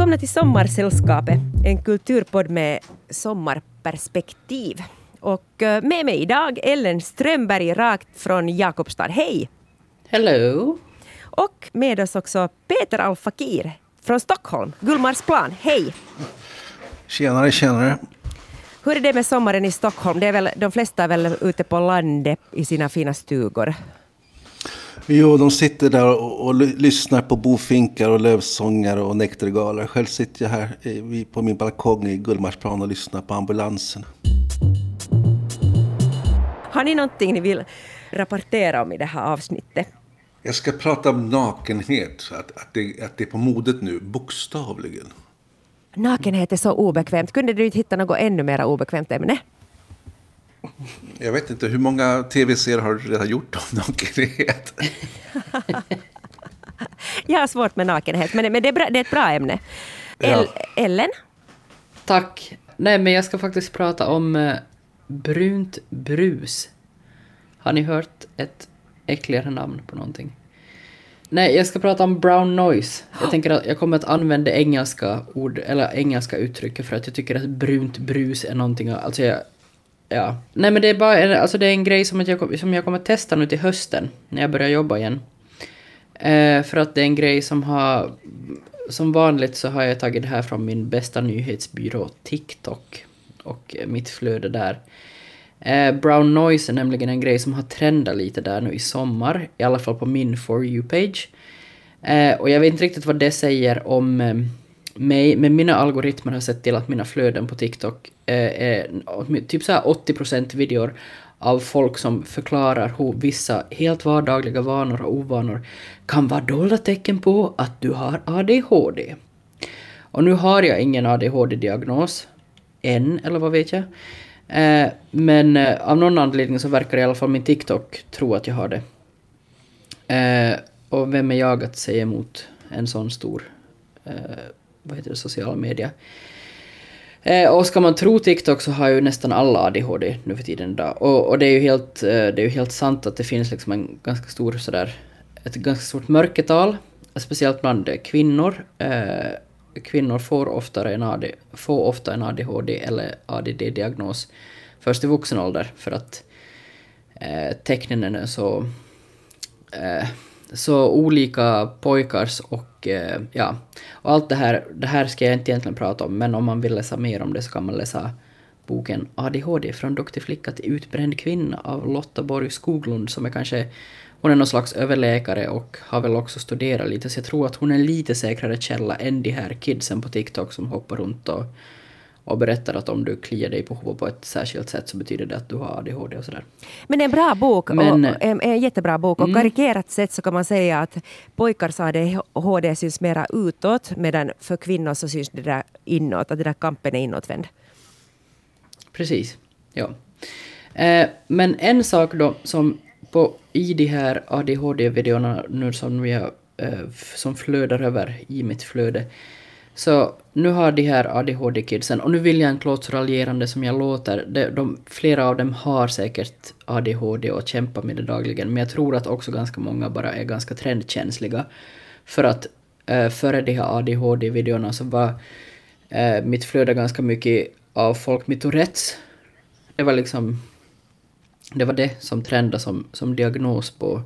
Välkomna till Sommarsällskapet, en kulturpodd med sommarperspektiv. Och eh, med mig idag Ellen Strömberg rakt från Jakobstad. Hej! Hello! Och med oss också Peter Al-Fakir från Stockholm, Gullmarsplan. Hej! Tjenare, tjenare. Hur är det med sommaren i Stockholm? Det är väl, de flesta är väl ute på landet i sina fina stugor? Jo, de sitter där och, och lyssnar på bofinkar och lövsånger och näktergaler. Själv sitter jag här i, på min balkong i Gullmarsplan och lyssnar på ambulansen. Har ni någonting ni vill rapportera om i det här avsnittet? Jag ska prata om nakenhet, att, att, det, att det är på modet nu, bokstavligen. Nakenhet är så obekvämt. Kunde du inte hitta något ännu mer obekvämt ämne? Jag vet inte, hur många tv-serier har du redan gjort om nakenhet? jag har svårt med nakenhet, men, men det, är bra, det är ett bra ämne. El, ja. Ellen? Tack. Nej, men jag ska faktiskt prata om eh, brunt brus. Har ni hört ett äckligare namn på någonting? Nej, jag ska prata om brown noise. Jag tänker att jag kommer att använda engelska ord, eller engelska uttryck för att jag tycker att brunt brus är någonting, alltså jag, ja. Nej men det är bara, en, alltså det är en grej som jag, som jag kommer att testa nu till hösten, när jag börjar jobba igen. Eh, för att det är en grej som har, som vanligt så har jag tagit det här från min bästa nyhetsbyrå TikTok och mitt flöde där. Eh, brown noise är nämligen en grej som har trendat lite där nu i sommar, i alla fall på min For You-page. Eh, och jag vet inte riktigt vad det säger om eh, mig, men mina algoritmer har sett till att mina flöden på TikTok eh, är typ så 80% videor av folk som förklarar hur vissa helt vardagliga vanor och ovanor kan vara dolda tecken på att du har ADHD. Och nu har jag ingen ADHD-diagnos, än, eller vad vet jag. Eh, men eh, av någon anledning så verkar i alla fall min TikTok tro att jag har det. Eh, och vem är jag att säga emot en sån stor, eh, vad heter det, sociala media? Eh, och ska man tro TikTok så har ju nästan alla ADHD nu för tiden idag. Och, och det är ju helt, eh, det är ju helt sant att det finns liksom en ganska stor sådär, ett ganska stort mörkertal, speciellt bland kvinnor. Eh, kvinnor får, oftare en AD, får ofta en ADHD eller ADD-diagnos först i vuxen ålder för att eh, tecknen är så, eh, så olika pojkars och eh, ja, och allt det här, det här ska jag inte egentligen prata om men om man vill läsa mer om det så kan man läsa boken ADHD från duktig flicka till utbränd kvinna av Lotta Borg Skoglund som är kanske hon är någon slags överläkare och har väl också studerat lite, så jag tror att hon är en lite säkrare källa än de här kidsen på TikTok som hoppar runt och, och berättar att om du kliar dig på huvudet på ett särskilt sätt så betyder det att du har ADHD och sådär. Men det är en bra bok, Men, och, en, en jättebra bok. Och mm. karikerat sett så kan man säga att pojkars ADHD syns mera utåt, medan för kvinnor så syns det där inåt, att den där kampen är inåtvänd. Precis, ja. Eh, men en sak då som på, i de här ADHD-videorna nu som, vi har, eh, som flödar över i mitt flöde, så nu har de här ADHD-kidsen, och nu vill jag inte låta så raljerande som jag låter, de, de, flera av dem har säkert ADHD och kämpar med det dagligen, men jag tror att också ganska många bara är ganska trendkänsliga. För att eh, före de här ADHD-videorna så var eh, mitt flöde ganska mycket av folk med Tourettes. Det var liksom det var det som trendade som, som diagnos på,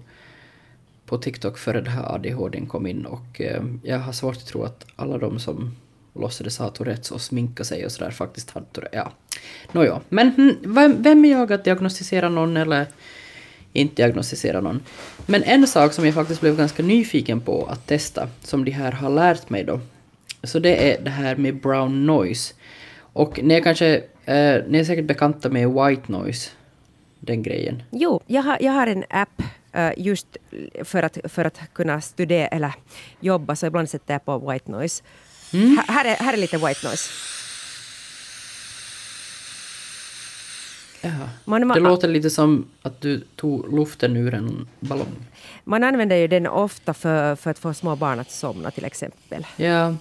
på TikTok före det här ADHDn kom in och eh, jag har svårt att tro att alla de som låtsades ha Tourettes och sminka sig och sådär faktiskt hade Tourettes. Ja, nåja. Men hm, vem, vem är jag att diagnostisera någon eller inte diagnostisera någon? Men en sak som jag faktiskt blev ganska nyfiken på att testa, som de här har lärt mig då, så det är det här med brown noise. Och ni är kanske, eh, ni är säkert bekanta med white noise den grejen? Jo, jag har, jag har en app just för att, för att kunna studera eller jobba, så ibland sätter jag på white noise. Mm. Här, är, här är lite white noise. Ja. Man, man, det låter lite som att du tog luften ur en ballong. Man använder ju den ofta för, för att få små barn att somna till exempel. Ja,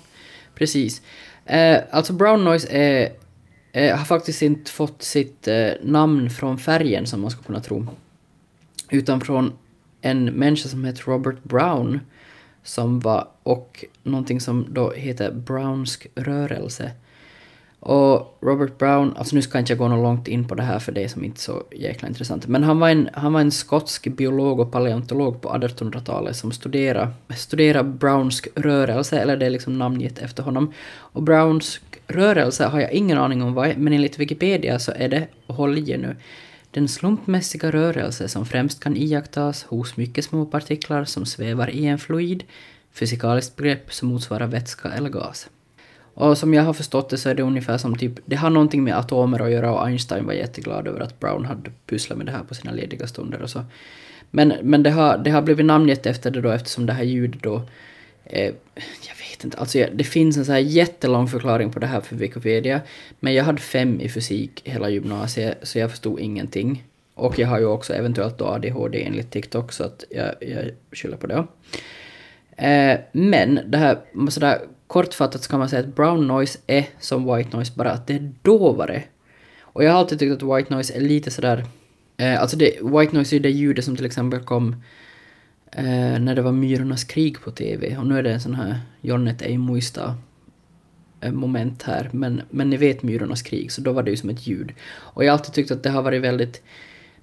precis. Eh, alltså brown noise är eh, har faktiskt inte fått sitt eh, namn från färgen som man skulle kunna tro. Utan från en människa som heter Robert Brown som var, och någonting som då heter Brownsk rörelse. Och Robert Brown, alltså nu ska jag inte gå något långt in på det här för det är som inte så jäkla intressant, men han var en, han var en skotsk biolog och paleontolog på 1800-talet som studerade, studerade Brownsk rörelse, eller det är liksom namngett efter honom. Och Brownsk rörelse har jag ingen aning om vad är, men enligt Wikipedia så är det, håll i nu, den slumpmässiga rörelse som främst kan iakttas hos mycket små partiklar som svävar i en fluid, fysikaliskt begrepp som motsvarar vätska eller gas. Och som jag har förstått det så är det ungefär som typ, det har någonting med atomer att göra och Einstein var jätteglad över att Brown hade pysslat med det här på sina lediga stunder och så. Men, men det, har, det har blivit namngett efter det då eftersom det här ljudet då eh, jag vet inte, alltså det finns en så här jättelång förklaring på det här för Wikipedia. Men jag hade fem i fysik hela gymnasiet så jag förstod ingenting. Och jag har ju också eventuellt då ADHD enligt TikTok så att jag, jag skyller på det. Eh, men det här sådär kortfattat kan man säga att brown noise är som white noise, bara att det är dovare. Och jag har alltid tyckt att white noise är lite sådär... Eh, alltså det, white noise är ju det ljudet som till exempel kom eh, när det var Myrornas krig på TV. Och nu är det en sån här Jonnet ej muista eh, moment här. Men, men ni vet Myrornas krig, så då var det ju som ett ljud. Och jag har alltid tyckt att det har varit väldigt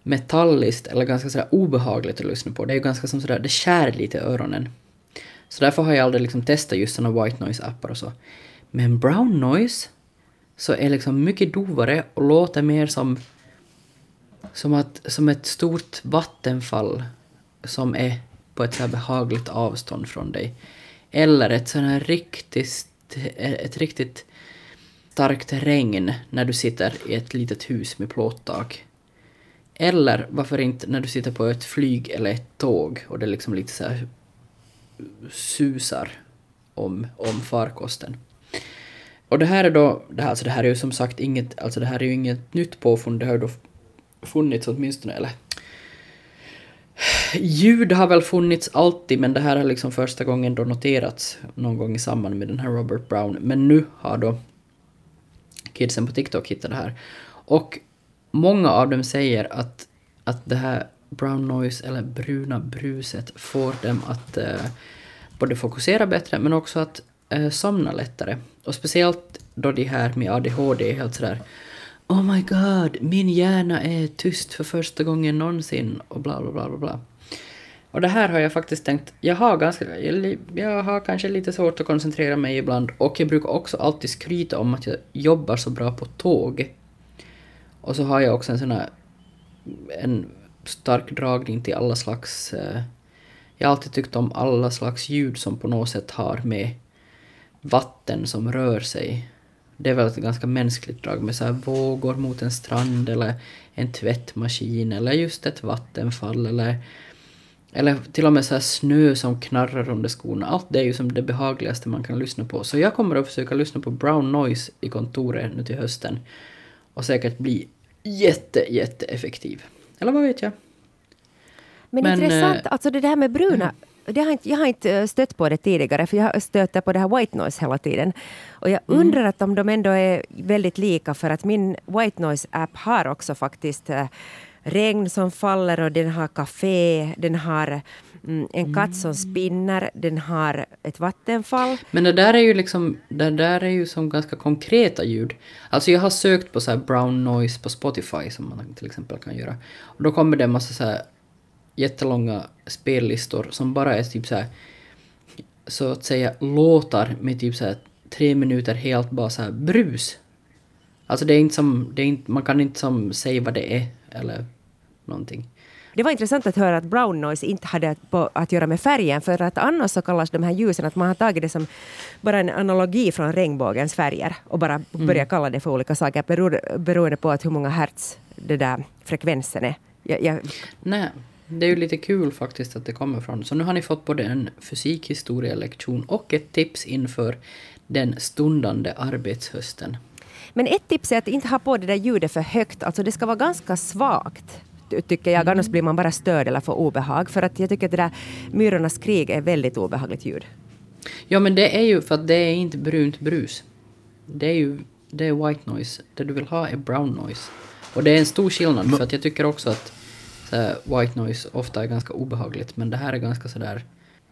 metalliskt eller ganska sådär obehagligt att lyssna på. Det är ju ganska som sådär, det skär lite i öronen. Så därför har jag aldrig liksom testat just såna white noise-appar och så. Men brown noise så är liksom mycket dovare och låter mer som, som, att, som ett stort vattenfall som är på ett så här behagligt avstånd från dig. Eller ett sån här riktigt, ett riktigt starkt regn när du sitter i ett litet hus med plåttak. Eller varför inte när du sitter på ett flyg eller ett tåg och det liksom lite så här susar om, om farkosten. Och det här är då, det här, alltså det här är ju som sagt inget, alltså det här är ju inget nytt påfund, det har ju då funnits åtminstone, eller Ljud har väl funnits alltid, men det här har liksom första gången då noterats någon gång i samband med den här Robert Brown. Men nu har då kidsen på TikTok hittat det här. Och många av dem säger att, att det här brown noise eller bruna bruset får dem att eh, både fokusera bättre men också att eh, somna lättare. Och speciellt då de här med ADHD är helt sådär Oh my god, min hjärna är tyst för första gången någonsin och bla bla bla bla bla. Och det här har jag faktiskt tänkt, jag har ganska, jag, har kanske lite svårt att koncentrera mig ibland och jag brukar också alltid skryta om att jag jobbar så bra på tåg. Och så har jag också en sån här, en stark dragning till alla slags... Eh, jag har alltid tyckt om alla slags ljud som på något sätt har med vatten som rör sig. Det är väl ett ganska mänskligt drag med så här vågor mot en strand eller en tvättmaskin eller just ett vattenfall eller eller till och med så här snö som knarrar under skorna. Allt det är ju som det behagligaste man kan lyssna på. Så jag kommer att försöka lyssna på brown noise i kontoret nu till hösten. Och säkert bli jätte, jätte effektiv. Eller vad vet jag? Men, Men intressant, äh, alltså det där med bruna, mm. Det har inte, jag har inte eh, stött på det tidigare, för jag stöter på det här white noise hela tiden. Och jag mm. undrar att om de ändå är väldigt lika, för att min white noise-app har också faktiskt äh, regn som faller och den har café, den har mm, en katt som spinner, den har ett vattenfall. Men det där är ju liksom, det där är ju som ganska konkreta ljud. Alltså jag har sökt på så brown noise på Spotify som man till exempel kan göra. Och då kommer det en massa så här jättelånga spellistor som bara är typ så här, så att säga låtar med typ så här tre minuter helt bara så här brus. Alltså det är inte som, det är inte, man kan inte som säga vad det är eller någonting. Det var intressant att höra att brown noise inte hade att göra med färgen, för att annars så kallas de här ljusen, att man har tagit det som bara en analogi från regnbågens färger och bara mm. börjat kalla det för olika saker beror, beroende på att hur många hertz det där frekvensen är. Jag, jag... Nej, det är ju lite kul faktiskt att det kommer från. Så nu har ni fått både en fysikhistorielektion och ett tips inför den stundande arbetshösten. Men ett tips är att inte ha på det där ljudet för högt, alltså det ska vara ganska svagt tycker jag, annars blir man bara störd eller får obehag. För att jag tycker att det där Myrornas krig är väldigt obehagligt ljud. Ja men det är ju för att det är inte brunt brus. Det är ju det är white noise. Det du vill ha är brown noise. Och det är en stor skillnad för att jag tycker också att här, white noise ofta är ganska obehagligt men det här är ganska sådär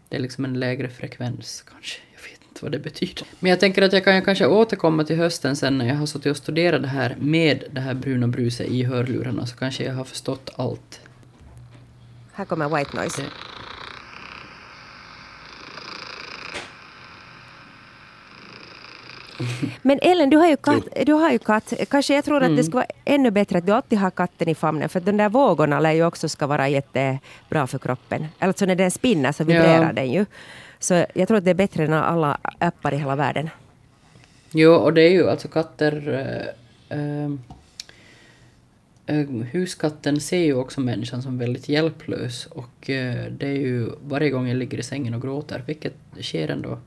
Det är liksom en lägre frekvens kanske. Jag vet inte vad det betyder. Men jag tänker att jag kan kanske återkomma till hösten sen när jag har suttit och studerat det här med det här bruna bruset i hörlurarna så kanske jag har förstått allt. Här kommer White Noise. Det- Men Ellen, du har ju katt. Du har ju katt. Kanske jag tror att Mm. det skulle vara ännu bättre att du alltid har katten i famnen. För de där vågorna lär ju också ska vara jättebra för kroppen. Alltså när den spinner så vibrerar Ja. den ju. Så jag tror att det är bättre än alla appar i hela världen. Jo, och det är ju alltså katter... eh, eh, huskatten ser ju också människan som väldigt hjälplös och eh, det är ju varje gång jag ligger i sängen och gråter, vilket sker ändå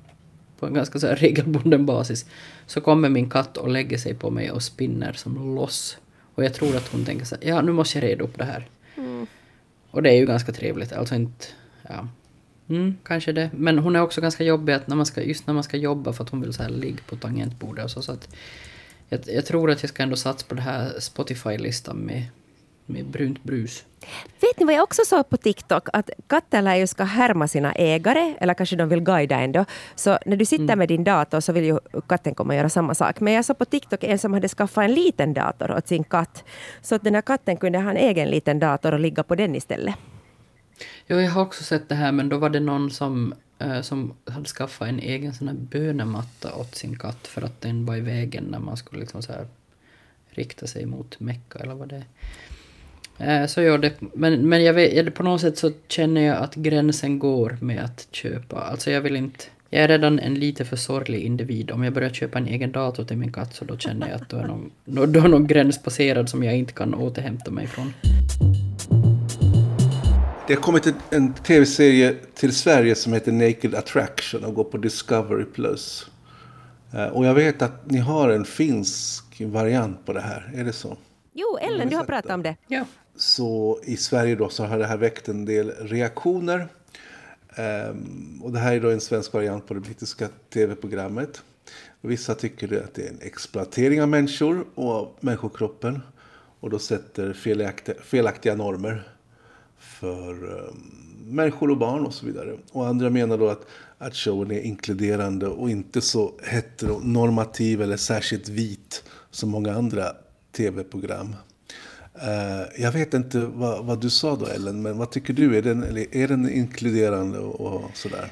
på en ganska så här regelbunden basis, så kommer min katt och lägger sig på mig och spinner som loss. Och jag tror att hon tänker så här, ja nu måste jag reda upp det här. Och det är ju ganska trevligt, alltså inte... Ja. Mm, kanske det. Men hon är också ganska jobbig att när man ska, just när man ska jobba för att hon vill så här ligga på tangentbordet och så. så att jag, jag tror att jag ska ändå satsa på det här Spotify-listan med, med brunt brus. Vet ni vad jag också såg på TikTok? Att katter lär ju ska härma sina ägare, eller kanske de vill guida ändå. Så när du sitter med din dator så vill ju katten komma och göra samma sak. Men jag såg på TikTok en som hade skaffat en liten dator åt sin katt. Så att den här katten kunde ha en egen liten dator och ligga på den istället. Jo, jag har också sett det här men då var det någon som, eh, som hade skaffat en egen sån här bönematta åt sin katt för att den var i vägen när man skulle liksom så här rikta sig mot Mecka eller vad det är. Eh, Så gör det, men, men jag vet, på något sätt så känner jag att gränsen går med att köpa. Alltså jag vill inte... Jag är redan en lite för sorglig individ. Om jag börjar köpa en egen dator till min katt så då känner jag att då är någon, då är någon gräns passerad som jag inte kan återhämta mig från. Det har kommit en, en tv-serie till Sverige som heter Naked Attraction och går på Discovery+. Plus. Eh, Och jag vet att ni har en finsk variant på det här, är det så? Jo, Ellen, du har pratat om det. Ja. Så i Sverige då så har det här väckt en del reaktioner. Um, och det här är då en svensk variant på det brittiska tv-programmet. Vissa tycker att det är en exploatering av människor och av människokroppen. Och då sätter felaktiga, felaktiga normer för um, människor och barn och så vidare. Och andra menar då att, att showen är inkluderande och inte så heteronormativ eller särskilt vit som många andra tv-program. Eh, jag vet inte vad, vad du sa då Ellen, men vad tycker du? Är den, är den inkluderande och, och sådär?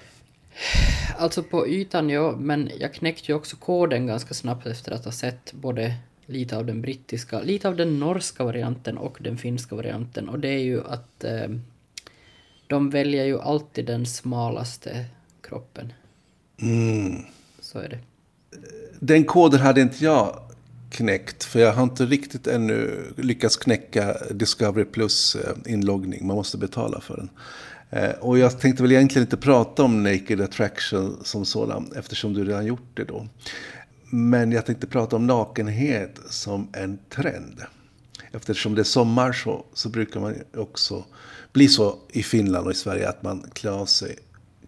Alltså på ytan ja, men jag knäckte ju också koden ganska snabbt efter att ha sett både lite av den brittiska, lite av den norska varianten och den finska varianten. Och det är ju att eh, de väljer ju alltid den smalaste kroppen. Så är det. Den koden hade inte jag knäckt, för jag har inte riktigt ännu lyckats knäcka Discovery Plus eh, inloggning. Man måste betala för den. Eh, och jag tänkte väl egentligen inte prata om Naked Attraction som sådan, eftersom du redan gjort det då. Men jag tänkte prata om nakenhet som en trend. Eftersom det är sommar så, så brukar man också bli så i Finland och i Sverige att man klär av sig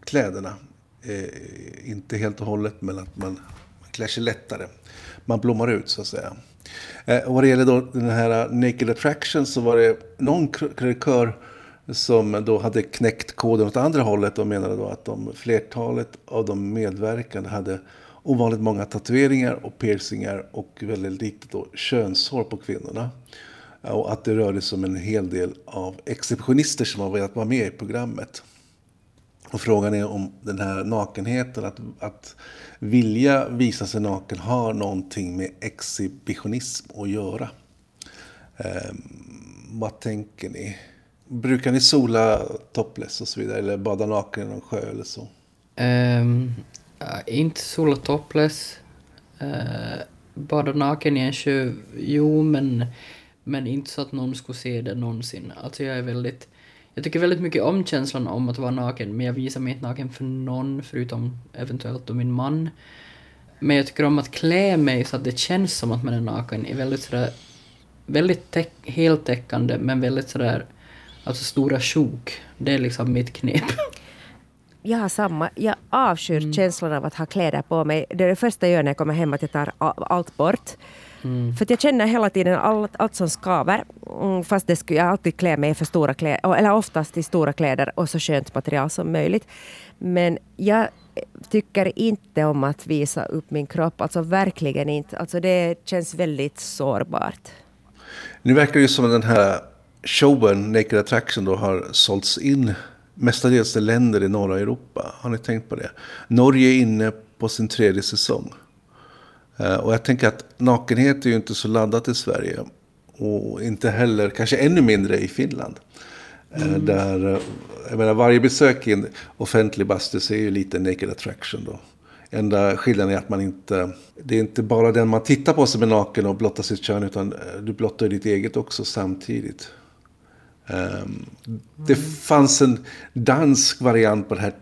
kläderna. Eh, inte helt och hållet, men att man klär sig lättare. Man blommar ut så att säga. Eh, och vad det gäller då den här eh, Naked Attraction så var det någon krönikör som då hade knäckt koden åt andra hållet och menade då att de, flertalet av de medverkande hade ovanligt många tatueringar och piercingar och väldigt lite då könshår på kvinnorna. Eh, och att det rörde sig om en hel del av exceptionister som har velat vara med i programmet. Och frågan är om den här nakenheten, att, att vilja visa sig naken, har någonting med exhibitionism att göra. Eh, vad tänker ni? Brukar ni sola topless och så vidare, eller bada naken i någon sjö eller så? Um, inte sola topless. Uh, bada naken i en sjö, jo men, men inte så att någon skulle se det någonsin. Alltså jag är väldigt, jag tycker väldigt mycket om känslan om att vara naken men jag visar mig inte naken för någon förutom eventuellt då min man. Men jag tycker om att klä mig så att det känns som att man är naken är väldigt sådär, väldigt täck, heltäckande men väldigt sådär, alltså stora sjok. Det är liksom mitt knep. jag har samma. Jag avskyr mm. känslan av att ha kläder på mig. Det är det första jag gör när jag kommer hem, att jag tar allt bort. Mm. För jag känner hela tiden allt, allt som skaver. Mm, fast det skulle jag alltid klä mig för stora kläder, eller oftast i stora kläder och så skönt material som möjligt. Men jag tycker inte om att visa upp min kropp. Alltså verkligen inte. Alltså det känns väldigt sårbart. Nu verkar det ju som att den här showen, Naked Attraction, då har sålts in mestadels till länder i norra Europa. Har ni tänkt på det? Norge är inne på sin tredje säsong. Eh, och jag tänker att nakenhet är ju inte så laddat i Sverige. Och inte heller, kanske ännu mindre i Finland. Eh, mm. Där, eh, jag menar, varje besök i en offentlig bastu är ju lite naked attraction då. Enda skillnaden är att man inte, det är inte bara den man tittar på som är naken och blottar sitt kön, utan du blottar ditt eget också samtidigt. Um, det fanns en dansk variant på det här,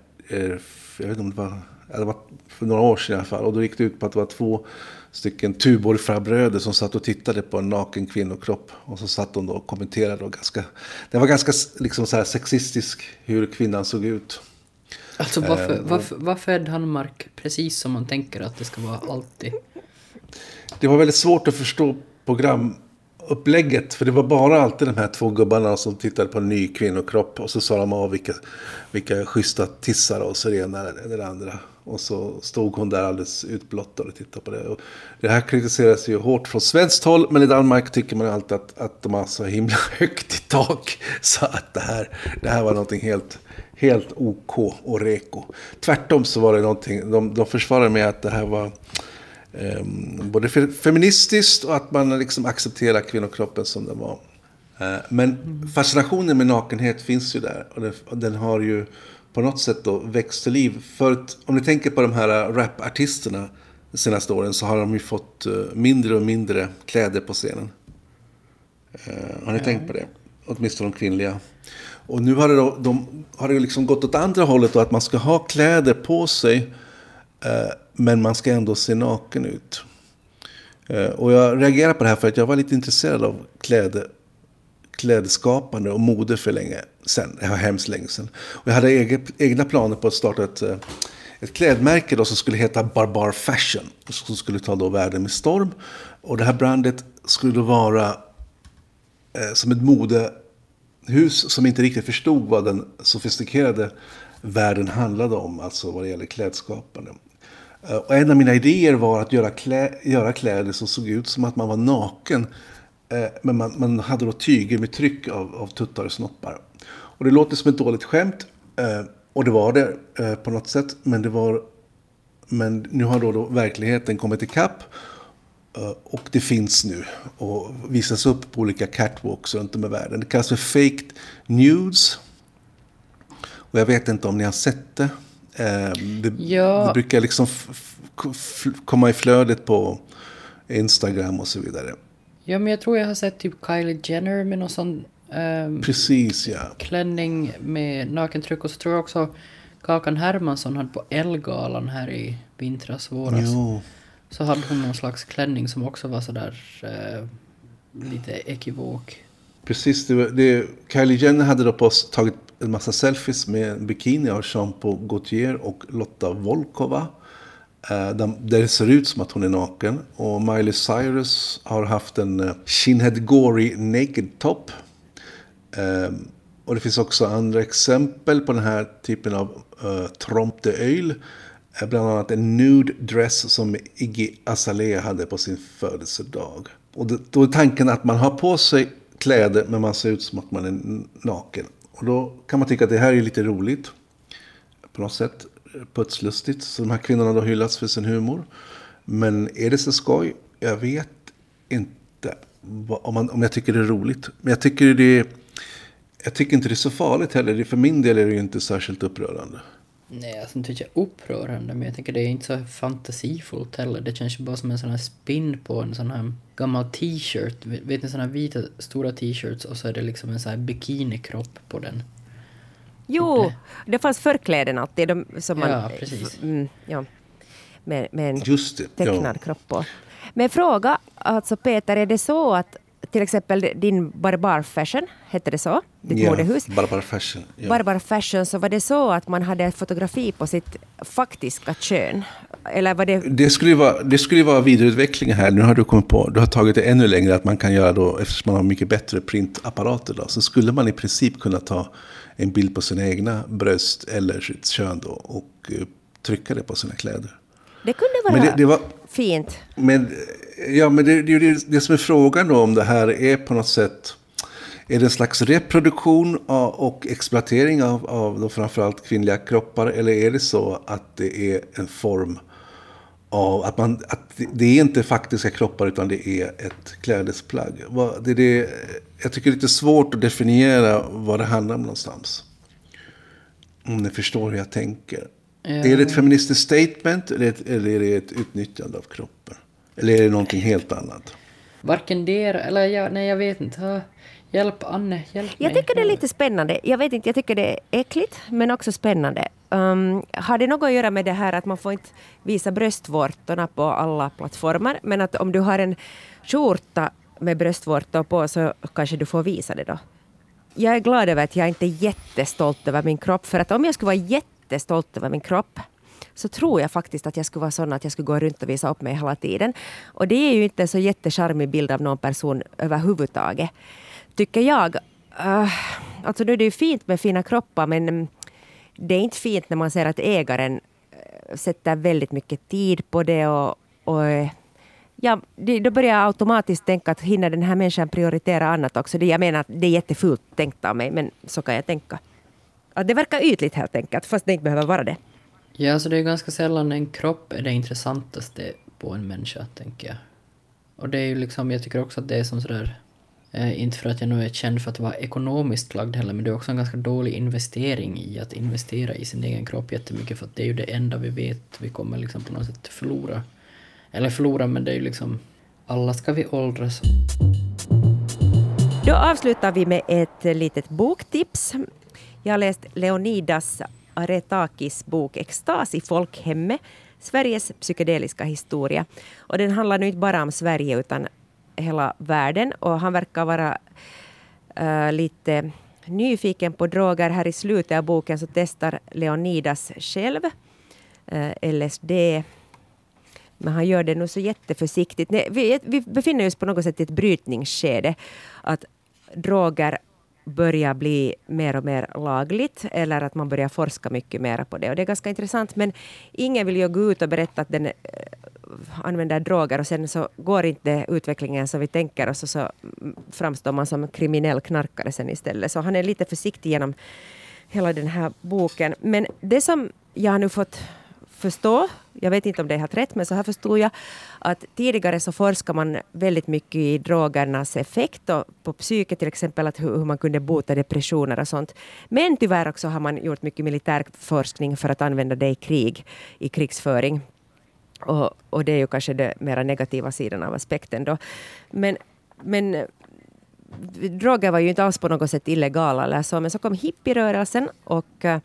jag vet inte om det var, det var för några år sedan i alla fall. Och då gick det ut på att det var två stycken Tuborg-farbröder som satt och tittade på en naken kvinnokropp. Och så satt de då och kommenterade. Och ganska, det var ganska liksom så här sexistisk hur kvinnan såg ut. Alltså varför, eh, varför, varför är Danmark precis som man tänker att det ska vara alltid? Det var väldigt svårt att förstå Upplägget. För det var bara alltid de här två gubbarna som tittade på en ny kvinnokropp. Och så sa de av vilka, vilka schyssta tissar och så det ena eller det andra. Och så stod hon där alldeles utblottad och tittade på det. Och det här kritiseras ju hårt från svenskt håll. Men i Danmark tycker man alltid att, att de har så himla högt i tak. Så att det här, det här var någonting helt, helt OK och reko. Tvärtom så var det någonting, de, de försvarade med att det här var eh, både feministiskt och att man liksom accepterar kvinnokroppen som den var. Eh, men fascinationen med nakenhet finns ju där. Och den, och den har ju på något sätt då växt till liv. För om ni tänker på de här rapartisterna de senaste åren så har de ju fått eh, mindre och mindre kläder på scenen. Eh, har ni ja. tänkt på det? Åtminstone de kvinnliga. Och nu har det, då, de, har det liksom gått åt andra hållet då, att man ska ha kläder på sig. eh, men man ska ändå se naken ut. Eh, och jag reagerar på det här för att jag var lite intresserad av kläder klädskapande och mode för länge sedan. Det var hemskt länge sedan. Och jag hade egna planer på att starta ett, eh, ett klädmärke då som skulle heta Barbar Fashion. Som skulle ta då världen med storm. Och det här brandet skulle då vara eh, som ett modehus som inte riktigt förstod vad den sofistikerade världen handlade om. Alltså vad det gäller klädskapande. Eh, och en av mina idéer var att göra, klä, göra kläder som såg ut som att man var naken eh, men man, man hade då tyger med tryck av, av tuttar och snoppar. Och det låter som ett dåligt skämt. Eh, och det var det på något sätt. Men det var... Men nu har då, då verkligheten kommit ikapp. Och det finns nu och visas upp på olika catwalks runt om i världen. Det kallas för faked nudes. Och jag vet inte om ni har sett det. Det, ja. det brukar liksom komma i flödet på Instagram och så vidare. Ja, men jag tror jag har sett typ Kylie Jenner med någon sån um, Precis, ja. klänning med nakentryck. Och så tror jag också Kakan Hermansson hade på Elgalan här i vintras, våras. Jo. Så hade hon någon slags klänning som också var sådär uh, lite ekivok. Precis, det, det, Kylie Jenner hade då på tagit en massa selfies med en bikini av Jean-Paul Gaultier och Lotta Volkova. Eh, Där det ser ut som att hon är naken. Och Miley Cyrus har haft en eh, Shinhead Gory Naked Top. Ehm, och det finns också andra exempel på den här typen av eh, uh, Trompe Öl. Bland annat en nude dress som Iggy Azalea hade på sin födelsedag. Och då är tanken att man har på sig kläder men man ser ut som att man är naken. Och då kan man tycka att det här är lite roligt. På något sätt putslustigt. Så de här kvinnorna har hyllats för sin humor. Men är det så skoj? Jag vet inte om, man, om jag tycker det är roligt. Men jag tycker, det, jag tycker inte det är så farligt heller. För min del är det ju inte särskilt upprörande. Nej, alltså inte jag upprörande, men jag tänker det är inte så fantasifullt heller. Det känns ju bara som en sån här spin på en sån här gammal t-shirt. Vet ni såna här vita stora t-shirts och så är det liksom en sån här bikinikropp på den. Jo, det fanns förkläden alltid. De, som man, ja, precis. Mm, ja, med, med en det, tecknad ja. kropp på. Men fråga, alltså Peter, är det så att till exempel din Barbar Fashion, hette det så? Ditt Ja, modehus. Barbar Fashion. Ja. Barbar Fashion, så var det så att man hade fotografi på sitt faktiska kön? Eller var det... Det skulle, vara, det skulle vara vidareutveckling här. Nu har du kommit på, du har tagit det ännu längre att man kan göra då, eftersom man har mycket bättre printapparater då, så skulle man i princip kunna ta en bild på sina egna bröst eller sitt kön då och eh, trycka det på sina kläder. Det kunde vara Men det, det var, fint. men, ja, men det, det, det, som är frågan då om det här är på något sätt är det en slags reproduktion och exploatering av, av då framförallt kvinnliga kroppar eller är det så att det är en form av att, man, att det- är inte faktiska kroppar utan det är ett klädesplagg? Det är det, jag tycker det är lite svårt att definiera vad det handlar om någonstans. Om ni förstår hur jag tänker. Är det ett feministiskt statement eller, ett, eller är det ett utnyttjande av kroppen? Eller är det någonting helt annat? Varken det eller jag, nej jag vet inte. Hjälp Anne, hjälp Jag mig. tycker det är lite spännande. Jag vet inte, jag tycker det är äckligt, men också spännande. Um, har det något att göra med det här att man får inte visa bröstvårtorna på alla plattformar, men att om du har en skjorta med bröstvårtor på så kanske du får visa det då? Jag är glad över att jag inte är jättestolt över min kropp, för att om jag skulle vara jättestolt över min kropp så tror jag faktiskt att jag skulle vara sån att jag skulle gå runt och visa upp mig hela tiden. Och det är ju inte en så jättecharmig bild av någon person överhuvudtaget. Tycker jag. Uh, alltså nu är det ju fint med fina kroppar men det är inte fint när man ser att ägaren eh, sätter väldigt mycket tid på det och, och Ja, då börjar jag automatiskt tänka att hinner den här människan prioritera annat också? Jag menar att det är jättefult tänkt av mig, men så kan jag tänka. Att det verkar ytligt helt enkelt, fast det inte behöver vara det. Ja, så det är ganska sällan en kropp är det intressantaste på en människa, tänker jag. Och det är ju liksom, jag tycker också att det är som sådär, eh, inte för att jag nu är känd för att vara ekonomiskt lagd heller, men det är också en ganska dålig investering i att investera i sin egen kropp jättemycket, för att det är ju det enda vi vet vi kommer liksom på något sätt förlora. Eller förlora, men det är ju liksom, alla ska vi åldras. Då avslutar vi med ett litet boktips. Jag har läst Leonidas Aretakis bok Extas i folkhemmet, Sveriges psykedeliska historia. Och den handlar nu inte bara om Sverige utan hela världen och han verkar vara äh, lite nyfiken på droger. Här i slutet av boken så testar Leonidas själv eh, äh, LSD men han gör det nog så jätteförsiktigt. Nej, vi, vi befinner oss på något sätt i ett brytningsskede. Att droger börjar bli mer och mer lagligt eller att man börjar forska mycket mer på det. Och det är ganska intressant men ingen vill ju gå ut och berätta att den eh, använder droger och sen så går inte utvecklingen som vi tänker oss och så framstår man som kriminell knarkare sen istället. Så han är lite försiktig genom hela den här boken. Men det som jag har nu fått förstå, jag vet inte om det är helt rätt, men så här förstod jag att tidigare så forskar man väldigt mycket i drogernas effekt och på psyket till exempel, att hur, hur man kunde bota depressioner och sånt. Men tyvärr också har man gjort mycket militär forskning för att använda det i krig, i krigsföring. Och, och det är ju kanske den mera negativa sidan av aspekten då. Men, men droger var ju inte alls på något sätt illegala eller så, men så kom hippierörelsen och eh,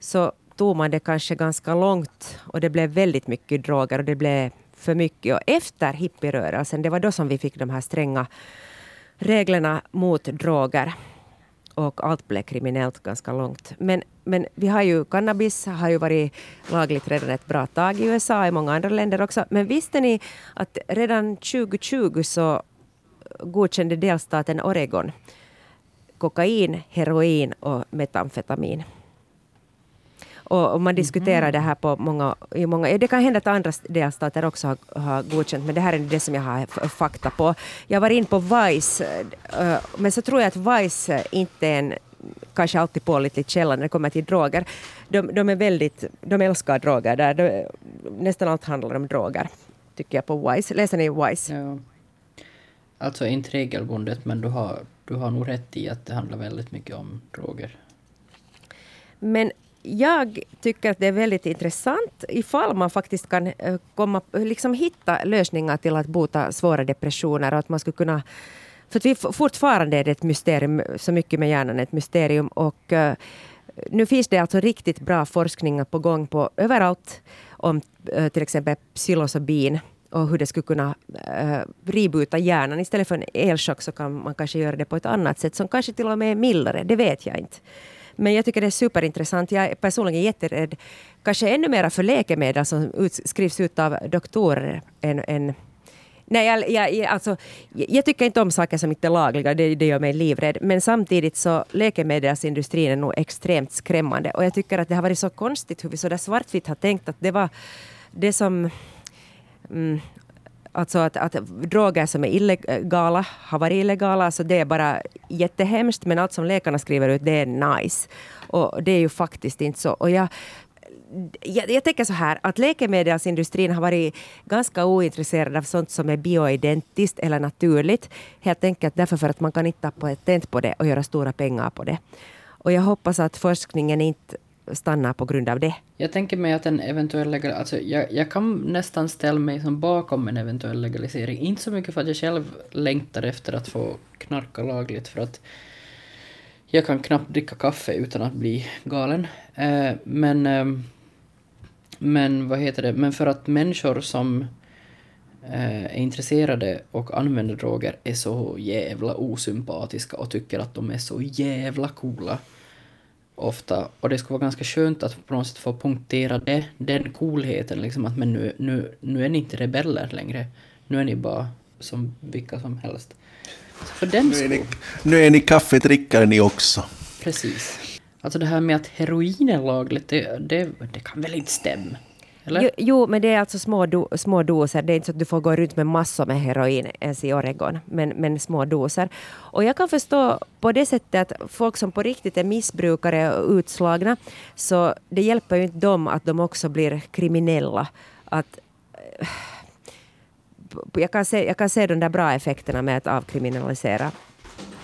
så tog man det kanske ganska långt och det blev väldigt mycket droger och det blev för mycket. Och efter hippierörelsen, det var då som vi fick de här stränga reglerna mot droger. Och allt blev kriminellt ganska långt. Men, men vi har ju cannabis, har ju varit lagligt redan ett bra tag i USA, i många andra länder också. Men visste ni att redan 2020 så godkände delstaten Oregon kokain, heroin och metamfetamin. Och, och man diskuterar det här på många, i många... Det kan hända att andra delstater också har, har godkänt, men det här är det som jag har fakta på. Jag var in på Vice, eh, men så tror jag att Vice inte är en kanske alltid pålitlig källa när det kommer till droger. De, de är väldigt... De älskar droger där. De, nästan allt handlar om droger, tycker jag på Vice. Läser ni Vice? Ja. Alltså inte regelbundet, men du har, du har nog rätt i att det handlar väldigt mycket om droger. Men jag tycker att det är väldigt intressant ifall man faktiskt kan eh, komma, liksom hitta lösningar till att bota svåra depressioner och att man skulle kunna för att vi fortfarande är det ett mysterium, så mycket med hjärnan är ett mysterium och uh, nu finns det alltså riktigt bra forskning på gång på överallt om uh, till exempel psilocybin och hur det skulle kunna uh, ributa hjärnan. Istället för en elchock så kan man kanske göra det på ett annat sätt som kanske till och med är mildare, det vet jag inte. Men jag tycker det är superintressant. Jag är personligen jätterädd, kanske ännu mer för läkemedel som ut, skrivs ut av doktorer än, än Nej, jag, jag, alltså, jag tycker inte om saker som inte är lagliga, det, det gör mig livrädd. Men samtidigt så läkemedelsindustrin är nog extremt skrämmande. Och jag tycker att det har varit så konstigt hur vi så där svartvitt har tänkt att det var det som... Mm, alltså att, att droger som är illegala har varit illegala, alltså det är bara jättehemskt. Men allt som läkarna skriver ut, det är nice. Och det är ju faktiskt inte så. Och jag jag, jag tänker så här att läkemedelsindustrin har varit ganska ointresserad av sånt som är bioidentiskt eller naturligt. Helt enkelt därför för att man kan inte ta patent på det och göra stora pengar på det. Och jag hoppas att forskningen inte stannar på grund av det. Jag tänker mig att en eventuell legalisering, alltså jag, jag kan nästan ställa mig som bakom en eventuell legalisering. Inte så mycket för att jag själv längtar efter att få knarka lagligt för att jag kan knappt dricka kaffe utan att bli galen. Eh, men eh, men vad heter det, men för att människor som eh, är intresserade och använder droger är så jävla osympatiska och tycker att de är så jävla coola ofta. Och det skulle vara ganska skönt att på något sätt få punktera det, den coolheten liksom att men nu, nu, nu är ni inte rebeller längre. Nu är ni bara som vilka som helst. Så för den nu, är ni, nu är ni kaffedrickare ni också. Precis. Alltså det här med att heroin är lagligt, det, det, det kan väl inte stämma? Jo, jo, men det är alltså små, do, små doser. Det är inte så att du får gå runt med massor med heroin ens i Oregon, men, men små doser. Och jag kan förstå på det sättet att folk som på riktigt är missbrukare och utslagna, så det hjälper ju inte dem att de också blir kriminella. Att, eh, jag, kan se, jag kan se de där bra effekterna med att avkriminalisera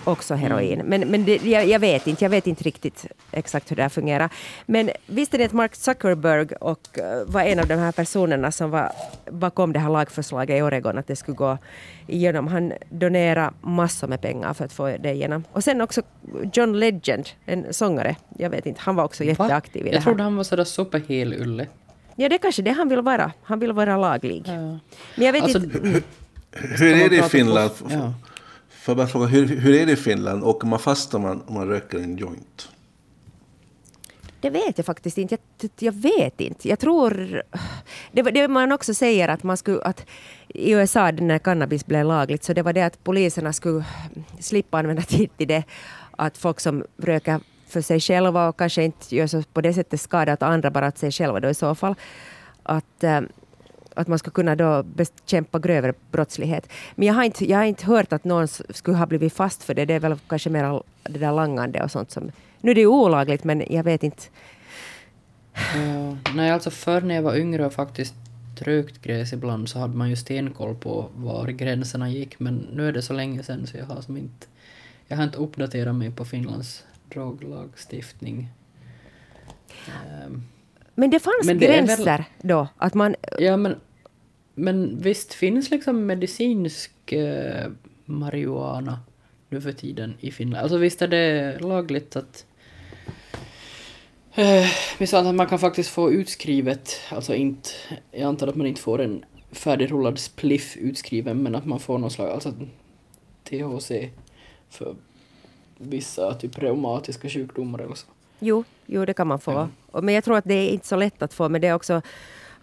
också heroin. Mm. Men, men det, jag, jag, vet inte, jag vet inte riktigt exakt hur det här fungerar. Men visste ni att Mark Zuckerberg och, uh, var en av de här personerna som var bakom det här lagförslaget i Oregon att det skulle gå igenom. Han donerade massor med pengar för att få det igenom. Och sen också John Legend, en sångare, jag vet inte, han var också jätteaktiv Va? i det här. Jag trodde han var sådär superhel-Ulle. Ja, det är kanske det han vill vara. Han vill vara laglig. Ja. Men jag vet alltså, inte... Hur, hur är det i Finland? Ja. Får jag bara fråga, hur, hur är det i Finland? Åker man fast om man, om man röker en joint? Det vet jag faktiskt inte. Jag, jag vet inte. Jag tror... Det, det man också säger att man skulle... Att I USA när cannabis blev lagligt så det var det att poliserna skulle slippa använda tid till det. Att folk som röker för sig själva och kanske inte gör så på det sättet skada åt andra, bara att sig själva då i så fall. Att, eh, att man ska kunna då bekämpa grövre brottslighet. Men jag har, inte, jag har inte hört att någon skulle ha blivit fast för det. Det är väl kanske mer det där langande och sånt som... Nu är det ju olagligt men jag vet inte. Ja, nej, alltså förr när jag var yngre och faktiskt trögt gräs ibland så hade man ju stenkoll på var gränserna gick men nu är det så länge sedan så jag har som inte... Jag har inte uppdaterat mig på Finlands droglagstiftning. Um, men det fanns men det gränser väl... då? Att man... Ja, men, men visst finns liksom medicinsk eh, marijuana nu för tiden i Finland? Alltså visst är det lagligt att... Eh, att man kan faktiskt få utskrivet, alltså inte... Jag antar att man inte får en färdigrullad spliff utskriven, men att man får någon slags... Alltså THC för vissa typ reumatiska sjukdomar eller så. Jo, jo, det kan man få. Ja. Men jag tror att det är inte så lätt att få. Men det är också,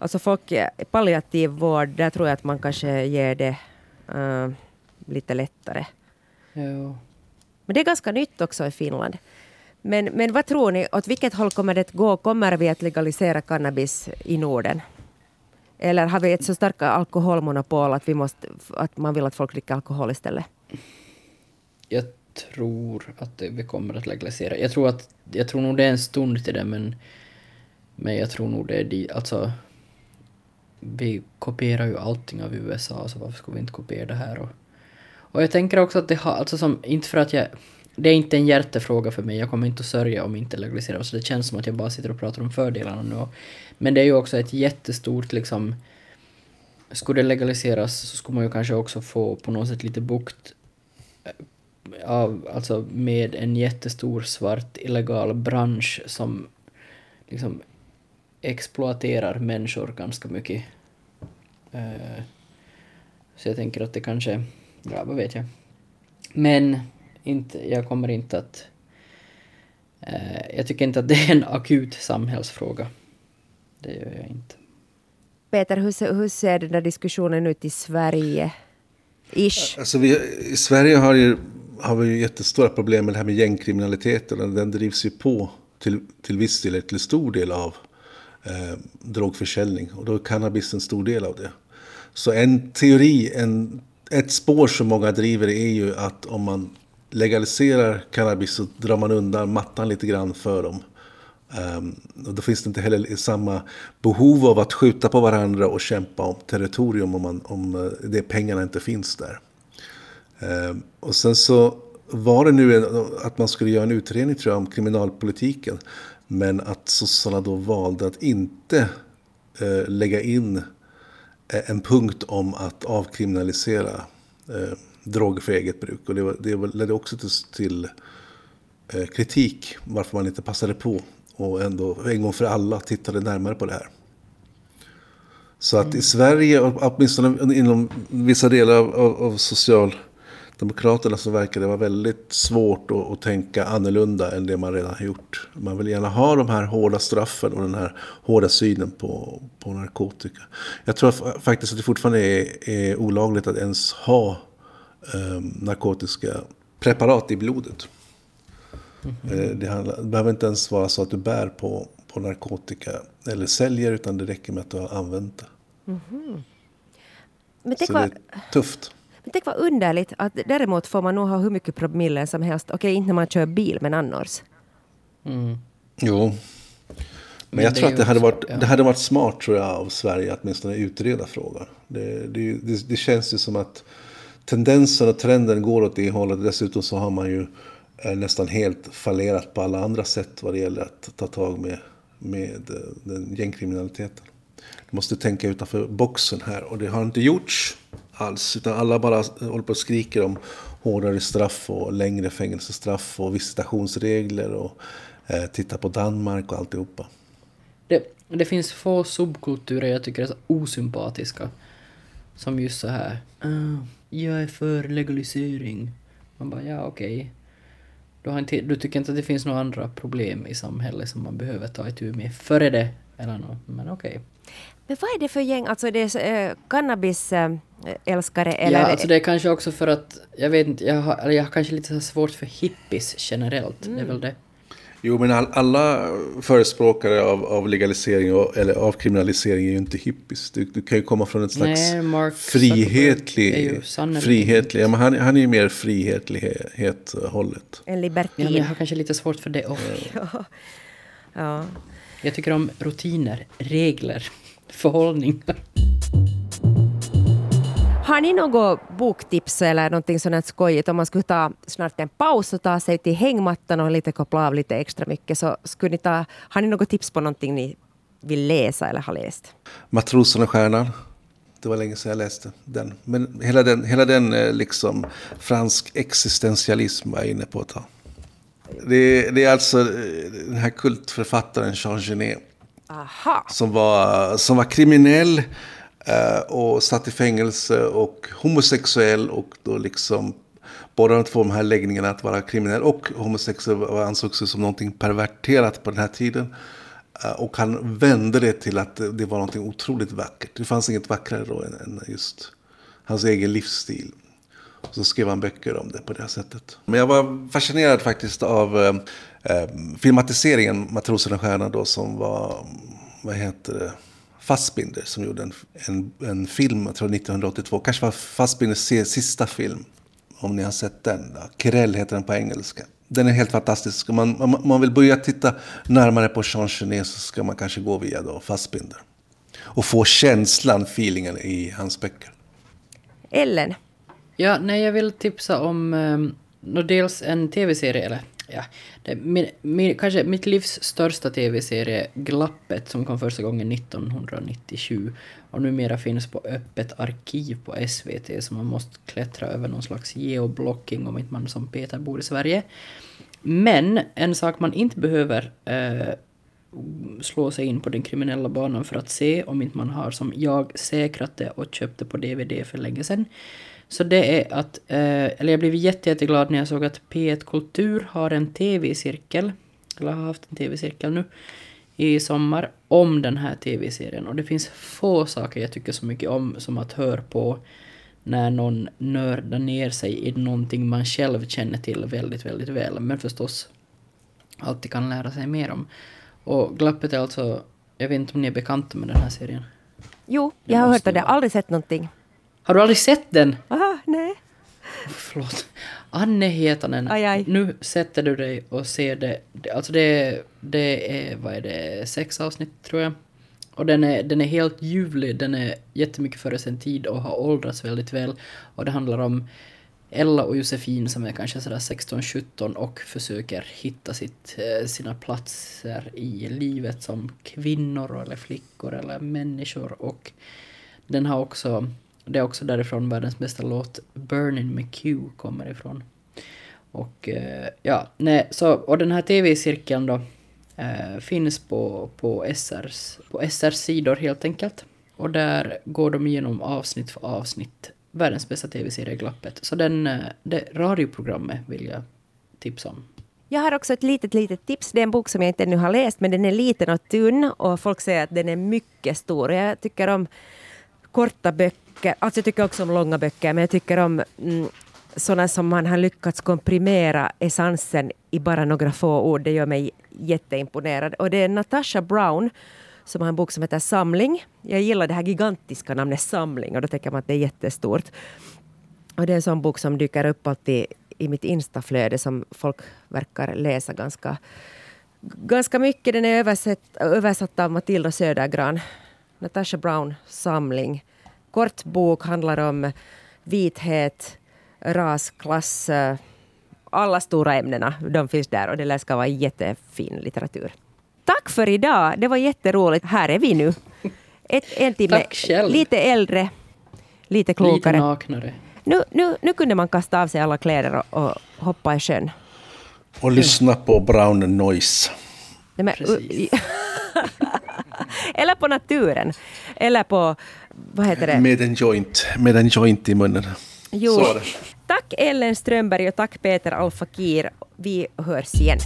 alltså folk, palliativ vård, där tror jag att man kanske ger det uh, lite lättare. Jo. Men det är ganska nytt också i Finland. Men, men vad tror ni, åt vilket håll kommer det att gå? Kommer vi att legalisera cannabis i Norden? Eller har vi ett så starkt alkoholmonopol att, vi måste, att man vill att folk dricker alkohol istället? Jag tror att det, vi kommer att legalisera. Jag tror, att, jag tror nog det är en stund till det, men, men jag tror nog det är de, alltså vi kopierar ju allting av USA, så varför skulle vi inte kopiera det här? Och, och jag tänker också att det har, alltså som, inte för att jag, det är inte en hjärtefråga för mig, jag kommer inte att sörja om inte legaliserar, så det känns som att jag bara sitter och pratar om fördelarna nu. Men det är ju också ett jättestort liksom, skulle det legaliseras så skulle man ju kanske också få på något sätt lite bukt eh, av, alltså med en jättestor svart illegal bransch som liksom exploaterar människor ganska mycket. Uh, Så jag tänker att det kanske, ja vad vet jag. Men inte, jag kommer inte att... Eh, jag tycker inte att det är en akut samhällsfråga. Det gör jag inte. Peter, hur, ser- hur ser den där diskussionen ut i Sverige? Ish. Alltså vi, I Sverige har, ju, har vi ju jättestora problem med det här med gängkriminaliteten. och Den drivs ju på till, till viss del, eller till stor del av eh, drogförsäljning. Och då är cannabis en stor del av det. Så en teori, en, ett spår som många driver är ju att om man legaliserar cannabis så drar man undan mattan lite grann för dem. Um, och då finns det inte heller samma behov av att skjuta på varandra och kämpa om territorium om, man, om eh, det pengarna inte finns där. Um, och sen så var det nu en, att man skulle göra en utredning tror jag om kriminalpolitiken. Men att sossarna då valde att inte eh, lägga in eh, en punkt om att avkriminalisera eh, droger för eget bruk. Och det, var, det ledde också till, till eh, kritik varför man inte passade på och ändå en gång för alla tittade närmare på det här. Så att i Sverige, och åtminstone inom vissa delar av, av, av Socialdemokraterna så verkar det vara väldigt svårt att, att tänka annorlunda än det man redan har gjort. Man vill gärna ha de här hårda straffen och den här hårda synen på, på narkotika. Jag tror fa- faktiskt att det fortfarande är, är olagligt att ens ha eh, narkotiska preparat i blodet. Eh, Det, handlar, det behöver inte ens vara så att du bär på, på narkotika eller säljer utan det räcker med att du har använt det. Men tänk, Så det är tufft. Tänk vad underligt att däremot får man nog ha hur mycket promille som helst. Okej, inte när man kör bil, men annars. Mm. Jo. Men, Men jag det tror att det hade, också- varit, ja. det hade varit smart tror jag av Sverige att åtminstone utreda frågan. Det, det, det, det känns ju som att tendensen och trenden går åt det hållet. Dessutom så har man ju eh, nästan helt fallerat på alla andra sätt vad det gäller att ta tag med, med eh, den gängkriminaliteten. Du måste tänka utanför boxen här och det har inte gjorts alls. Utan alla bara håller på och skriker om hårdare straff och längre fängelsestraff och visitationsregler och eh, titta på Danmark och alltihopa. Det, det finns få subkulturer jag tycker är så osympatiska. Som just så här. "Ah, jag är för legalisering. Man bara, ja okej. Du, har inte, du tycker inte att det finns några andra problem i samhället som man behöver ta itu med före det? Eller något. Men okej. Men vad är det för gäng? Alltså det är så, eh, cannabisälskare eller? Ja, alltså det är kanske också för att, jag vet inte, jag har, jag har kanske lite så svårt för hippies generellt. Det är väl det. Jo, men all, alla förespråkare av, av legalisering och, eller avkriminalisering är ju inte hippies. Du, du kan ju komma från en slags Nej, Mark Zuckerberg är frihetlig... frihetlig ja, men han, han är ju mer frihetlighet-hållet. En Ja, libertin. men jag har kanske lite svårt för det också. ja. Jag tycker om rutiner, regler, förhållningar. Har ni något boktips eller någonting sånt skojigt om man skulle ta snart en paus och ta sig till hängmattan och lite koppla av lite extra mycket så skulle ni ta, har ni något tips på någonting ni vill läsa eller har läst? Matrosen och stjärnan. Det var länge sedan jag läste den. Men hela den, hela den eh, liksom fransk existentialism var jag inne på ett tag. Det, det är alltså eh, den här kultförfattaren Jean Genet. Aha! som var, som var kriminell eh, och satt i fängelse och homosexuell och då liksom båda de två de här läggningarna att vara kriminell och homosexuell ansågs som någonting perverterat på den här tiden. Eh, och han vände det till att det var någonting otroligt vackert. Det fanns inget vackrare då än, än just hans egen livsstil. Och så skrev han böcker om det på det här sättet. Men jag var fascinerad faktiskt av eh, eh, eh, filmatiseringen Matrosen och stjärnan då som var, vad heter det, Fassbinder som gjorde en, en, en film, jag tror 1982. Kanske var Fassbinders sista film. Om ni har sett den. Då. Kirell heter den på engelska. Den är helt fantastisk. Om man, om man vill börja titta närmare på Jean Genet så ska man kanske gå via då Fassbinder. Och få känslan, feelingen i hans böcker. Ellen? Ja, nej, jag vill tipsa om um, dels en tv-serie, eller ja, det, min, min, kanske mitt livs största tv-serie, Glappet, som kom första gången 1997 och numera finns på öppet arkiv på SVT, så man måste klättra över någon slags geoblocking om inte man som Peter bor i Sverige. Men en sak man inte behöver eh, slå sig in på den kriminella banan för att se om inte man har som jag säkrat det och köpte på DVD för länge sedan. Så det är att, eh, eller jag blev jätte, jätteglad när jag såg att P1 Kultur har en TV-cirkel, eller har haft en TV-cirkel nu, i sommar om den här TV-serien. Och det finns få saker jag tycker så mycket om som att höra på när någon nördar ner sig i någonting man själv känner till väldigt, väldigt väl, men förstås alltid kan lära sig mer om. Och Glappet är alltså, jag vet inte om ni är bekanta med den här serien? Jo, jag har hört om det, aldrig sett någonting. Har du aldrig sett den? Aha, nej. Förlåt. Anne Hietanen, Aj, aj. nu sätter du dig och ser det. Alltså det, det är, vad är det, sex avsnitt tror jag. Och den är, den är helt ljuvlig, den är jättemycket före sin tid och har åldrats väldigt väl. Och det handlar om Ella och Josefin som är kanske sådär 16-17 och försöker hitta sitt, eh, sina platser i livet som kvinnor eller flickor eller människor. Och den har också, det är också därifrån världens bästa låt Burning med Q, kommer ifrån. Och eh, ja, nej, så, och den här tv-cirkeln då eh, finns på, på, SRs, på SRs sidor helt enkelt. Och där går de igenom avsnitt för avsnitt världens bästa tv-serie Glappet. Så den, eh, det radioprogrammet vill jag tipsa om. Jag har också ett litet, litet tips. Det är en bok som jag inte ännu har läst, men den är liten och tunn och folk säger att den är mycket stor. Jag tycker om korta böcker, alltså jag tycker också om långa böcker, men jag tycker om mm, sådana som man har lyckats komprimera essensen i bara några få ord. Det gör mig jätteimponerad. Och det är Natasha Brown som har en bok som heter Samling. Jag gillar det här gigantiska namnet Samling och då tänker man att det är jättestort. Och det är en sån bok som dyker upp alltid i mitt instaflöde som folk verkar läsa ganska, ganska mycket. Den är översatt, översatt av Matilda Södergran. Natasha Brown samling. Kort bok, handlar om vithet, ras, klass, alla stora ämnena. De finns där och det lär ska vara jättefin litteratur. Tack för idag, det var jätteroligt. Här är vi nu. Ett, en timme, Tack själv. lite äldre, lite klokare. Lite naknare. Nu, nu, nu kunde man kasta av sig alla kläder och, och hoppa i sjön. Och lyssna på Brown Noise. Nej, men, Precis. eller på naturen. Eller på, vad heter det? Med en joint, med en joint i munnen. Jo. Tack Ellen Strömberg och tack Peter Alfakir. Vi hörs igen.